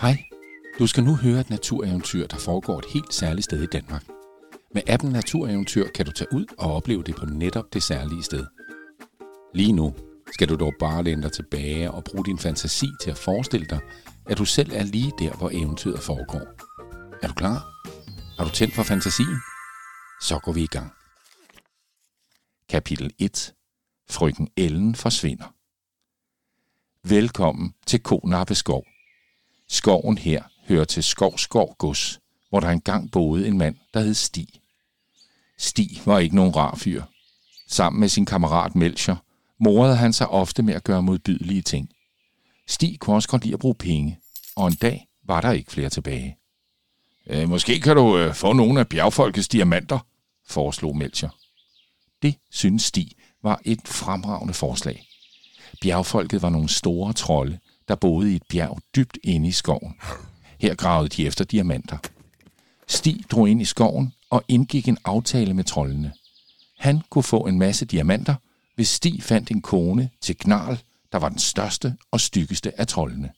Hej, du skal nu høre et natureventyr, der foregår et helt særligt sted i Danmark. Med appen Natureventyr kan du tage ud og opleve det på netop det særlige sted. Lige nu skal du dog bare læne dig tilbage og bruge din fantasi til at forestille dig, at du selv er lige der, hvor eventyret foregår. Er du klar? Har du tændt for fantasien? Så går vi i gang. Kapitel 1. Frøken Ellen forsvinder. Velkommen til Konappe Skov. Skoven her hører til Skovskov Gods, hvor der engang boede en mand, der hed Stig. Stig var ikke nogen rar fyr. Sammen med sin kammerat Melcher morede han sig ofte med at gøre modbydelige ting. Stig kunne også godt lide at bruge penge, og en dag var der ikke flere tilbage. Øh, måske kan du øh, få nogle af bjergfolkets diamanter, foreslog Melcher. Det synes Stig var et fremragende forslag. Bjergfolket var nogle store trolde, der boede i et bjerg dybt inde i skoven. Her gravede de efter diamanter. Stig drog ind i skoven og indgik en aftale med trollene. Han kunne få en masse diamanter, hvis Stig fandt en kone til Knarl, der var den største og styggeste af trollene.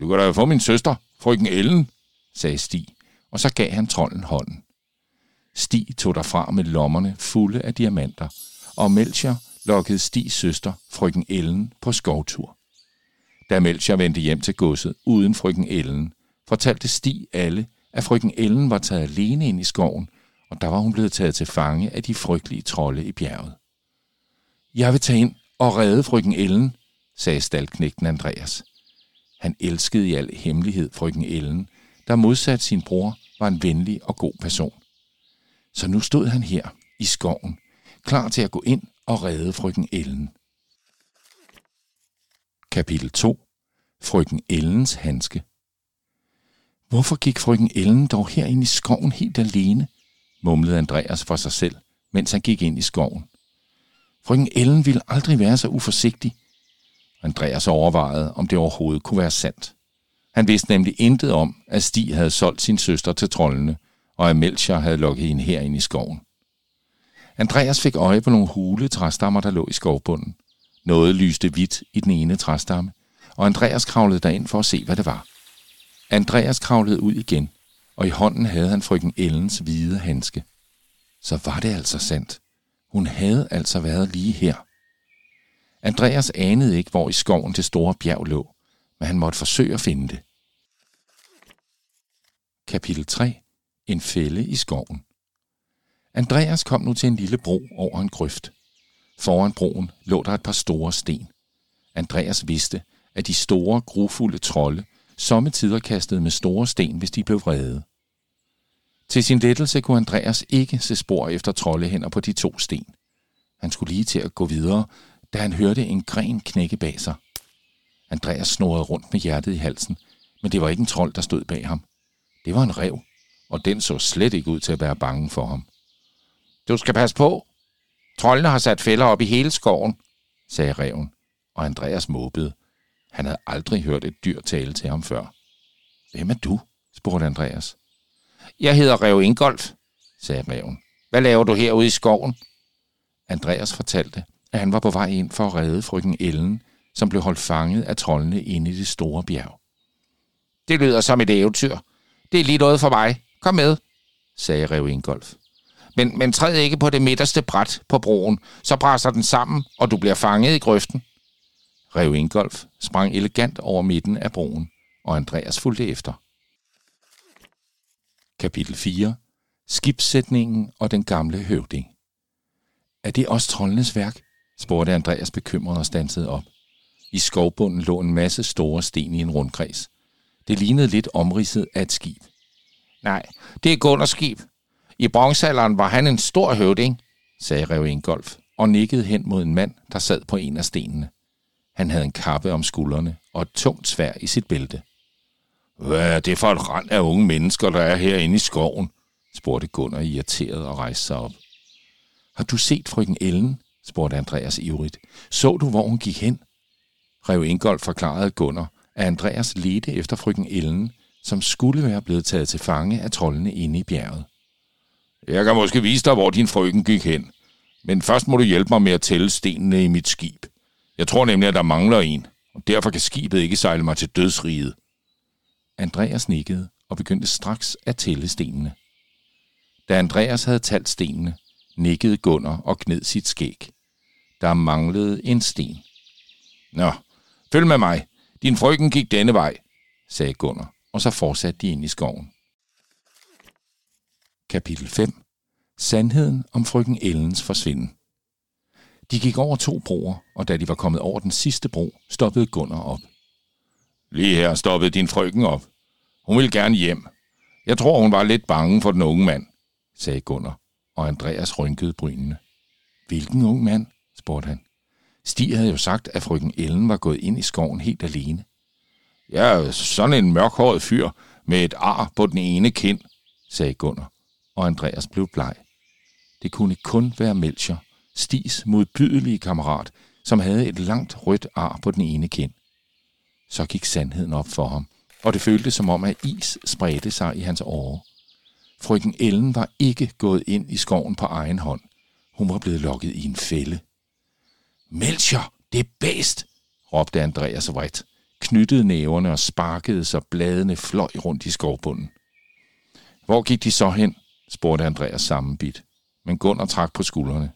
Du kan da få min søster, frøken Ellen, sagde Stig, og så gav han trolden hånden. Stig tog derfra med lommerne fulde af diamanter, og Melcher lokkede Stigs søster, frøken Ellen, på skovtur. Da Melcher vendte hjem til godset uden frøken Ellen, fortalte Stig alle, at frøken Ellen var taget alene ind i skoven, og der var hun blevet taget til fange af de frygtelige trolde i bjerget. Jeg vil tage ind og redde frøken Ellen, sagde staldknægten Andreas. Han elskede i al hemmelighed frøken Ellen, der modsat sin bror var en venlig og god person. Så nu stod han her i skoven, klar til at gå ind og redde frøken Ellen. Kapitel 2. Frøken Ellens handske. Hvorfor gik frøken Ellen dog herind i skoven helt alene? mumlede Andreas for sig selv, mens han gik ind i skoven. Frøken Ellen ville aldrig være så uforsigtig. Andreas overvejede, om det overhovedet kunne være sandt. Han vidste nemlig intet om, at Stig havde solgt sin søster til trollene, og at Melcher havde lukket hende herind i skoven. Andreas fik øje på nogle hule træstammer, der lå i skovbunden. Noget lyste hvidt i den ene træstamme, og Andreas kravlede derind for at se, hvad det var. Andreas kravlede ud igen, og i hånden havde han frøken Ellens hvide handske. Så var det altså sandt. Hun havde altså været lige her. Andreas anede ikke, hvor i skoven det store bjerg lå, men han måtte forsøge at finde det. Kapitel 3. En fælde i skoven. Andreas kom nu til en lille bro over en grøft. Foran broen lå der et par store sten. Andreas vidste, at de store, grufulde trolde sommetider kastede med store sten, hvis de blev vrede. Til sin lettelse kunne Andreas ikke se spor efter troldehænder på de to sten. Han skulle lige til at gå videre, da han hørte en gren knække bag sig. Andreas snorede rundt med hjertet i halsen, men det var ikke en trold, der stod bag ham. Det var en rev, og den så slet ikke ud til at være bange for ham. Du skal passe på. Trollene har sat fælder op i hele skoven, sagde reven, og Andreas måbede. Han havde aldrig hørt et dyr tale til ham før. Hvem er du? spurgte Andreas. Jeg hedder Rev Ingolf, sagde reven. Hvad laver du herude i skoven? Andreas fortalte, at han var på vej ind for at redde frøken Ellen, som blev holdt fanget af trollene inde i det store bjerg. Det lyder som et eventyr. Det er lige noget for mig. Kom med, sagde Rev Ingolf. Men, men træd ikke på det midterste bræt på broen, så brænder den sammen, og du bliver fanget i grøften. Rev Ingolf sprang elegant over midten af broen, og Andreas fulgte efter. Kapitel 4. Skibssætningen og den gamle høvding. Er det også troldenes værk? spurgte Andreas bekymret og stansede op. I skovbunden lå en masse store sten i en rundkreds. Det lignede lidt omridset af et skib. Nej, det er Gunners skib. I bronzealderen var han en stor høvding, sagde Rev Ingolf, og nikkede hen mod en mand, der sad på en af stenene. Han havde en kappe om skuldrene og et tungt svær i sit bælte. Hvad er det for et rand af unge mennesker, der er herinde i skoven? spurgte Gunnar irriteret og rejste sig op. Har du set frøken Ellen? spurgte Andreas ivrigt. Så du, hvor hun gik hen? Rev Ingolf forklarede Gunnar, at Andreas ledte efter frøken Ellen, som skulle være blevet taget til fange af trollene inde i bjerget. Jeg kan måske vise dig, hvor din frøken gik hen. Men først må du hjælpe mig med at tælle stenene i mit skib. Jeg tror nemlig, at der mangler en, og derfor kan skibet ikke sejle mig til dødsriget. Andreas nikkede og begyndte straks at tælle stenene. Da Andreas havde talt stenene, nikkede Gunnar og gned sit skæg. Der manglede en sten. Nå, følg med mig. Din frøken gik denne vej, sagde Gunnar, og så fortsatte de ind i skoven. Kapitel 5 Sandheden om frøken Ellens forsvinden. De gik over to broer, og da de var kommet over den sidste bro, stoppede Gunnar op. Lige her stoppede din frøken op. Hun ville gerne hjem. Jeg tror, hun var lidt bange for den unge mand, sagde Gunnar, og Andreas rynkede brynene. Hvilken ung mand? spurgte han. Stig havde jo sagt, at frøken Ellen var gået ind i skoven helt alene. Ja, sådan en mørkhåret fyr med et ar på den ene kind, sagde Gunnar, og Andreas blev bleg. Det kunne kun være Melcher, Stis modbydelige kammerat, som havde et langt rødt ar på den ene kind. Så gik sandheden op for ham, og det føltes som om, at is spredte sig i hans åre. Frøken Ellen var ikke gået ind i skoven på egen hånd. Hun var blevet lokket i en fælde. Melcher, det er bedst, råbte Andreas vredt, knyttede næverne og sparkede, så bladene fløj rundt i skovbunden. Hvor gik de så hen? Spurgte Andreas sammenbit, men Gunnar trak på skuldrene.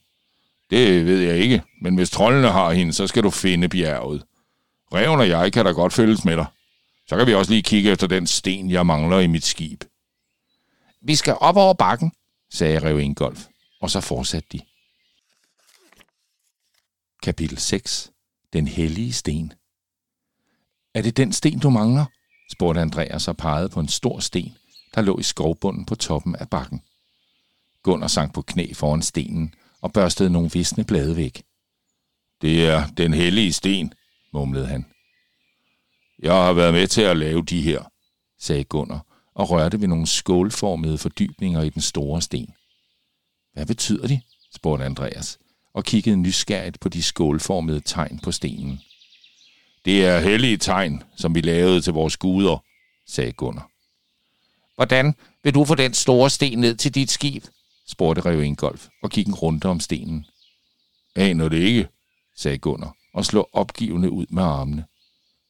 Det ved jeg ikke, men hvis trollene har hende, så skal du finde bjerget. Reven og jeg kan da godt følges med dig. Så kan vi også lige kigge efter den sten, jeg mangler i mit skib. Vi skal op over bakken, sagde Rev Ingolf, og så fortsatte de. Kapitel 6. Den hellige sten. Er det den sten, du mangler? spurgte Andreas og pegede på en stor sten, der lå i skovbunden på toppen af bakken. Gunnar sank på knæ foran stenen og børstede nogle visne blade væk. Det er den hellige sten, mumlede han. Jeg har været med til at lave de her, sagde Gunnar og rørte ved nogle skålformede fordybninger i den store sten. Hvad betyder de? spurgte Andreas og kiggede nysgerrigt på de skålformede tegn på stenen. Det er hellige tegn, som vi lavede til vores guder, sagde Gunnar. Hvordan vil du få den store sten ned til dit skib? spurgte Rev Ingolf og kiggede rundt om stenen. Aner det ikke, sagde Gunnar og slog opgivende ud med armene.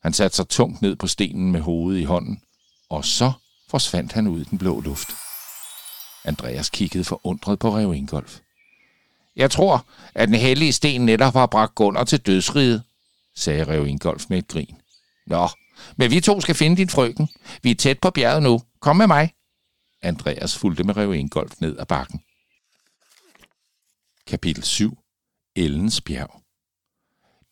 Han satte sig tungt ned på stenen med hovedet i hånden, og så forsvandt han ud i den blå luft. Andreas kiggede forundret på Rev Ingolf. Jeg tror, at den hellige sten netop har bragt Gunnar til dødsriget, sagde Rev Ingolf med et grin. Nå, men vi to skal finde din frøken. Vi er tæt på bjerget nu. Kom med mig. Andreas fulgte med Rev Ingolf ned ad bakken. Kapitel 7. Ellens bjerg.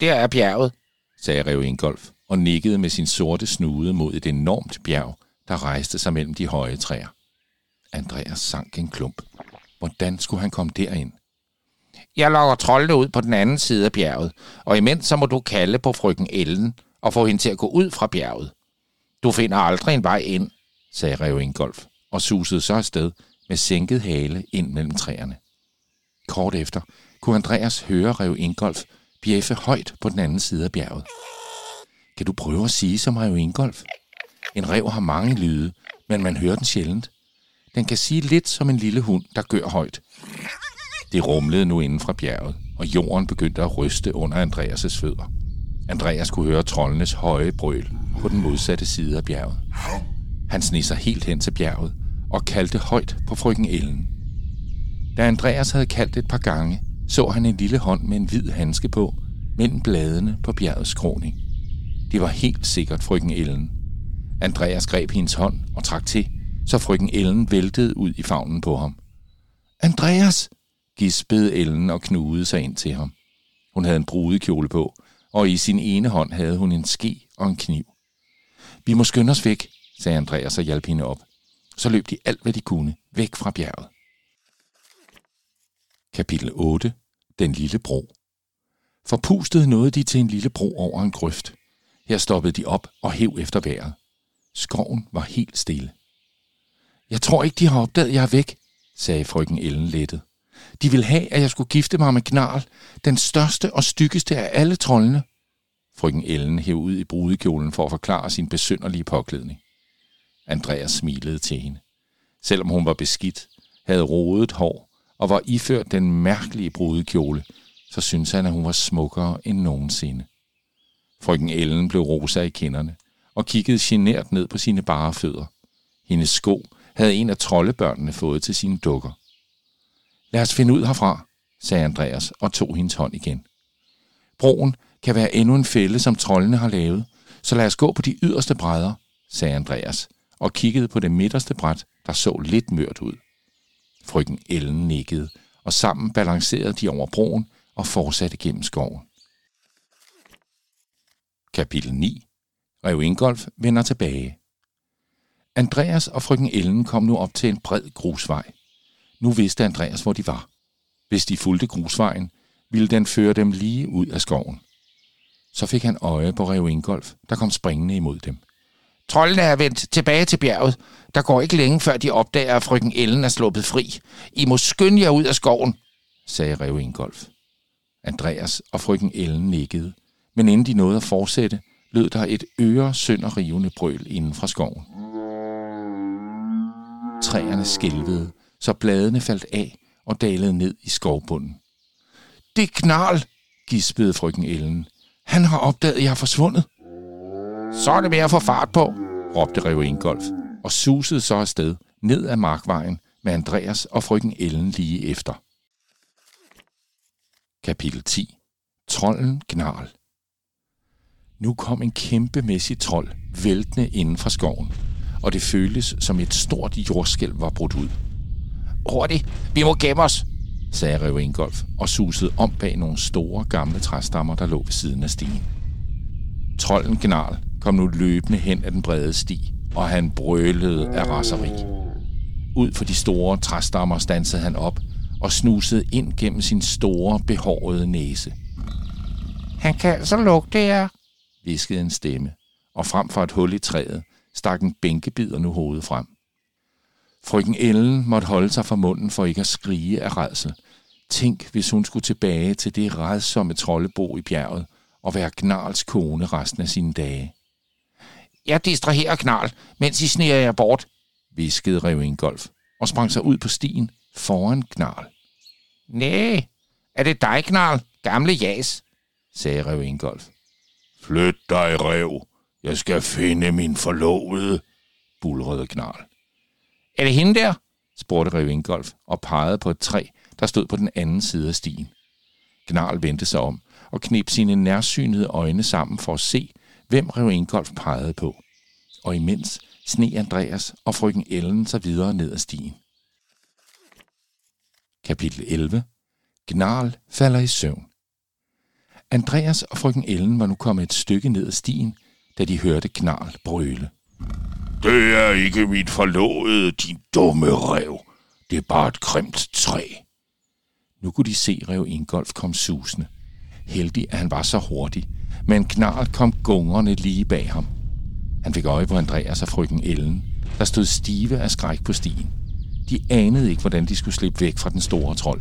Der er bjerget, sagde Rev Ingolf og nikkede med sin sorte snude mod et enormt bjerg, der rejste sig mellem de høje træer. Andreas sank en klump. Hvordan skulle han komme derind? Jeg lokker troldene ud på den anden side af bjerget, og imens så må du kalde på frøken Ellen og få hende til at gå ud fra bjerget. Du finder aldrig en vej ind, sagde Rev Ingolf, og susede så afsted med sænket hale ind mellem træerne. Kort efter kunne Andreas høre Rev Ingolf bjeffe højt på den anden side af bjerget. Kan du prøve at sige som Rev Ingolf? En rev har mange lyde, men man hører den sjældent. Den kan sige lidt som en lille hund, der gør højt. Det rumlede nu inden fra bjerget, og jorden begyndte at ryste under Andreas' fødder. Andreas kunne høre troldenes høje brøl på den modsatte side af bjerget. Han sneg sig helt hen til bjerget og kaldte højt på frøken Ellen. Da Andreas havde kaldt et par gange, så han en lille hånd med en hvid handske på, mellem bladene på bjergets skråning. Det var helt sikkert frøken Ellen. Andreas greb hendes hånd og trak til, så frøken Ellen væltede ud i favnen på ham. Andreas! gispede Ellen og knudede sig ind til ham. Hun havde en brudekjole på, og i sin ene hånd havde hun en ske og en kniv. Vi må skynde os væk, sagde Andreas og hjalp hende op. Så løb de alt, hvad de kunne, væk fra bjerget. Kapitel 8. Den lille bro. Forpustet nåede de til en lille bro over en grøft. Her stoppede de op og hæv efter vejret. Skoven var helt stille. Jeg tror ikke, de har opdaget, jeg er væk, sagde frøken Ellen lettet. De ville have, at jeg skulle gifte mig med Knarl, den største og styggeste af alle trollene. Frøken Ellen hæv ud i brudekjolen for at forklare sin besynderlige påklædning. Andreas smilede til hende. Selvom hun var beskidt, havde rodet hår og var iført den mærkelige brudekjole, så syntes han, at hun var smukkere end nogensinde. Frøken Ellen blev rosa i kinderne, og kiggede genert ned på sine bare fødder. Hendes sko havde en af troldebørnene fået til sine dukker. Lad os finde ud herfra, sagde Andreas og tog hendes hånd igen. Broen kan være endnu en fælde, som trollene har lavet, så lad os gå på de yderste brædder, sagde Andreas og kiggede på det midterste bræt, der så lidt mørt ud. Frygten Ellen nikkede, og sammen balancerede de over broen og fortsatte gennem skoven. Kapitel 9. Rev Ingolf vender tilbage. Andreas og frøken Ellen kom nu op til en bred grusvej. Nu vidste Andreas, hvor de var. Hvis de fulgte grusvejen, ville den føre dem lige ud af skoven. Så fik han øje på Rev Ingolf, der kom springende imod dem. Trollene er vendt tilbage til bjerget. Der går ikke længe, før de opdager, at frøken Ellen er sluppet fri. I må skynde jer ud af skoven, sagde Rev Ingolf. Andreas og frøken Ellen nikkede, men inden de nåede at fortsætte, lød der et øre rivende brøl inden fra skoven. Træerne skælvede, så bladene faldt af og dalede ned i skovbunden. Det er knarl, gispede frøken Ellen. Han har opdaget, at jeg er forsvundet. Så er det med at få fart på, råbte Rev Ingolf, og susede så afsted ned ad markvejen med Andreas og frøken Ellen lige efter. Kapitel 10 Trolden Gnarl Nu kom en kæmpemæssig trold væltende inden fra skoven, og det føltes som et stort jordskælv var brudt ud. Hurtigt, vi må gemme os, sagde Rev Ingolf og susede om bag nogle store gamle træstammer, der lå ved siden af stien. Trolden Gnarl kom nu løbende hen ad den brede sti, og han brølede af raseri. Ud for de store træstammer stansede han op og snusede ind gennem sin store, behårede næse. Han kan altså lugte jer, viskede en stemme, og frem for et hul i træet stak en bænkebider nu hovedet frem. Frøken Ellen måtte holde sig for munden for ikke at skrige af redsel. Tænk, hvis hun skulle tilbage til det redsomme troldebo i bjerget og være Gnarls kone resten af sine dage. Jeg distraherer Knarl, mens I sniger jer bort, viskede Rev Ingolf og sprang sig ud på stien foran Knarl. Nej, er det dig, Knarl, gamle jas, sagde Rev Ingolf. Flyt dig, Rev. Jeg skal finde min forlovede, bulrede Knarl. Er det hende der? spurgte Rev Ingolf og pegede på et træ, der stod på den anden side af stien. Gnarl vendte sig om og knep sine nærsynede øjne sammen for at se, hvem Rev Ingolf pegede på. Og imens sne Andreas og frøken Ellen sig videre ned ad stien. Kapitel 11. Gnarl falder i søvn. Andreas og frøken Ellen var nu kommet et stykke ned ad stien, da de hørte Gnarl brøle. Det er ikke mit forlovede, din dumme rev. Det er bare et grimt træ. Nu kunne de se Rev Ingolf komme susende. Heldig, at han var så hurtig, men Knarl kom gungerne lige bag ham. Han fik øje på Andreas og frøken Ellen, der stod stive af skræk på stien. De anede ikke, hvordan de skulle slippe væk fra den store trold.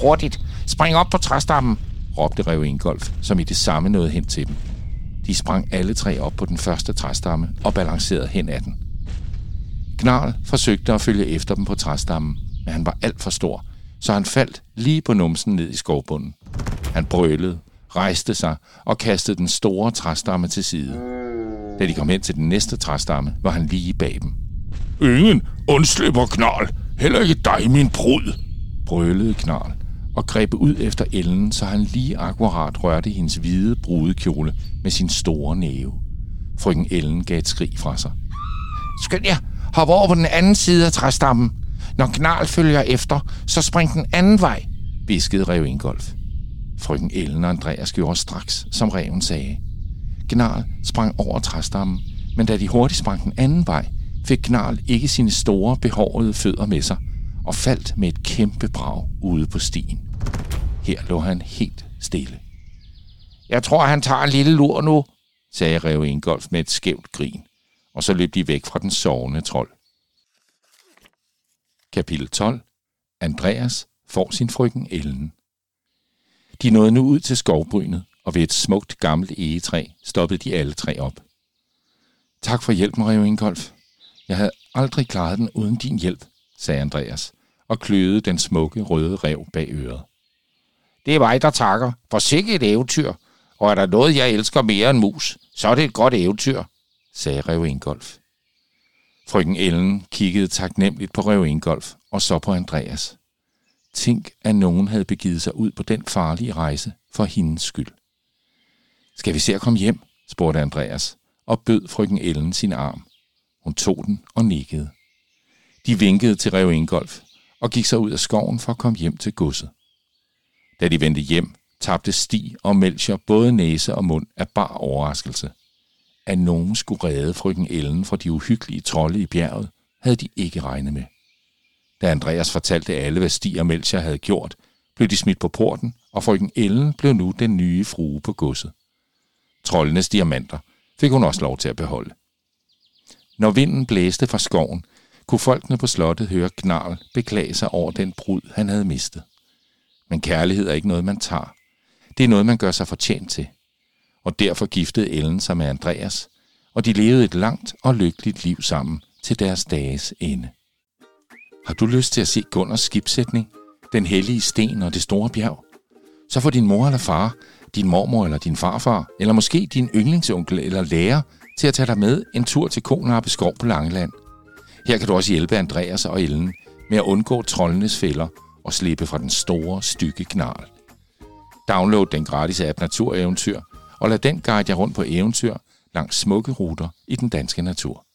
Hurtigt, spring op på træstammen, råbte Rev Ingolf, som i det samme nåede hen til dem. De sprang alle tre op på den første træstamme og balancerede hen ad den. Knarl forsøgte at følge efter dem på træstammen, men han var alt for stor, så han faldt lige på numsen ned i skovbunden. Han brølede, rejste sig og kastede den store træstamme til side. Da de kom hen til den næste træstamme, var han lige bag dem. Ingen undslipper knarl. Heller ikke dig, min brud, brølede knarl og greb ud efter Ellen, så han lige akkurat rørte hendes hvide brudekjole med sin store næve. Frøken Ellen gav et skrig fra sig. Skynd jer, hop over på den anden side af træstammen. Når knal følger efter, så spring den anden vej, viskede Rev Ingolf. Frøken Ellen og Andreas gjorde straks, som reven sagde. Gnarl sprang over træstammen, men da de hurtigt sprang den anden vej, fik Gnarl ikke sine store, behårede fødder med sig og faldt med et kæmpe brag ude på stien. Her lå han helt stille. Jeg tror, han tager en lille lur nu, sagde Rev Ingolf med et skævt grin, og så løb de væk fra den sovende trold. Kapitel 12. Andreas får sin frøken Ellen. De nåede nu ud til skovbrynet, og ved et smukt gammelt egetræ stoppede de alle tre op. Tak for hjælpen, Rev Ingolf. Jeg havde aldrig klaret den uden din hjælp, sagde Andreas, og kløede den smukke røde rev bag øret. Det er mig, der takker. For sikke et eventyr. Og er der noget, jeg elsker mere end mus, så er det et godt eventyr, sagde Rev Ingolf. Frøken Ellen kiggede taknemmeligt på Rev Ingolf og så på Andreas. Tænk, at nogen havde begivet sig ud på den farlige rejse for hendes skyld. Skal vi se at komme hjem? spurgte Andreas og bød frøken Ellen sin arm. Hun tog den og nikkede. De vinkede til Rev Ingolf og gik så ud af skoven for at komme hjem til godset. Da de vendte hjem, tabte Stig og Melcher både næse og mund af bar overraskelse. At nogen skulle redde frøken Ellen fra de uhyggelige trolde i bjerget, havde de ikke regnet med. Da Andreas fortalte alle, hvad Stig og Melcher havde gjort, blev de smidt på porten, og frøken Ellen blev nu den nye frue på godset. Trollenes diamanter fik hun også lov til at beholde. Når vinden blæste fra skoven, kunne folkene på slottet høre Knarl beklage sig over den brud, han havde mistet. Men kærlighed er ikke noget, man tager. Det er noget, man gør sig fortjent til. Og derfor giftede Ellen sig med Andreas, og de levede et langt og lykkeligt liv sammen til deres dages ende. Har du lyst til at se Gunners skibsætning, den hellige sten og det store bjerg? Så får din mor eller far, din mormor eller din farfar, eller måske din yndlingsonkel eller lærer til at tage dig med en tur til Konarpe skov på Langeland. Her kan du også hjælpe Andreas og Ellen med at undgå troldenes fælder og slippe fra den store, stykke knarl. Download den gratis app Natureventyr, og lad den guide jer rundt på eventyr langs smukke ruter i den danske natur.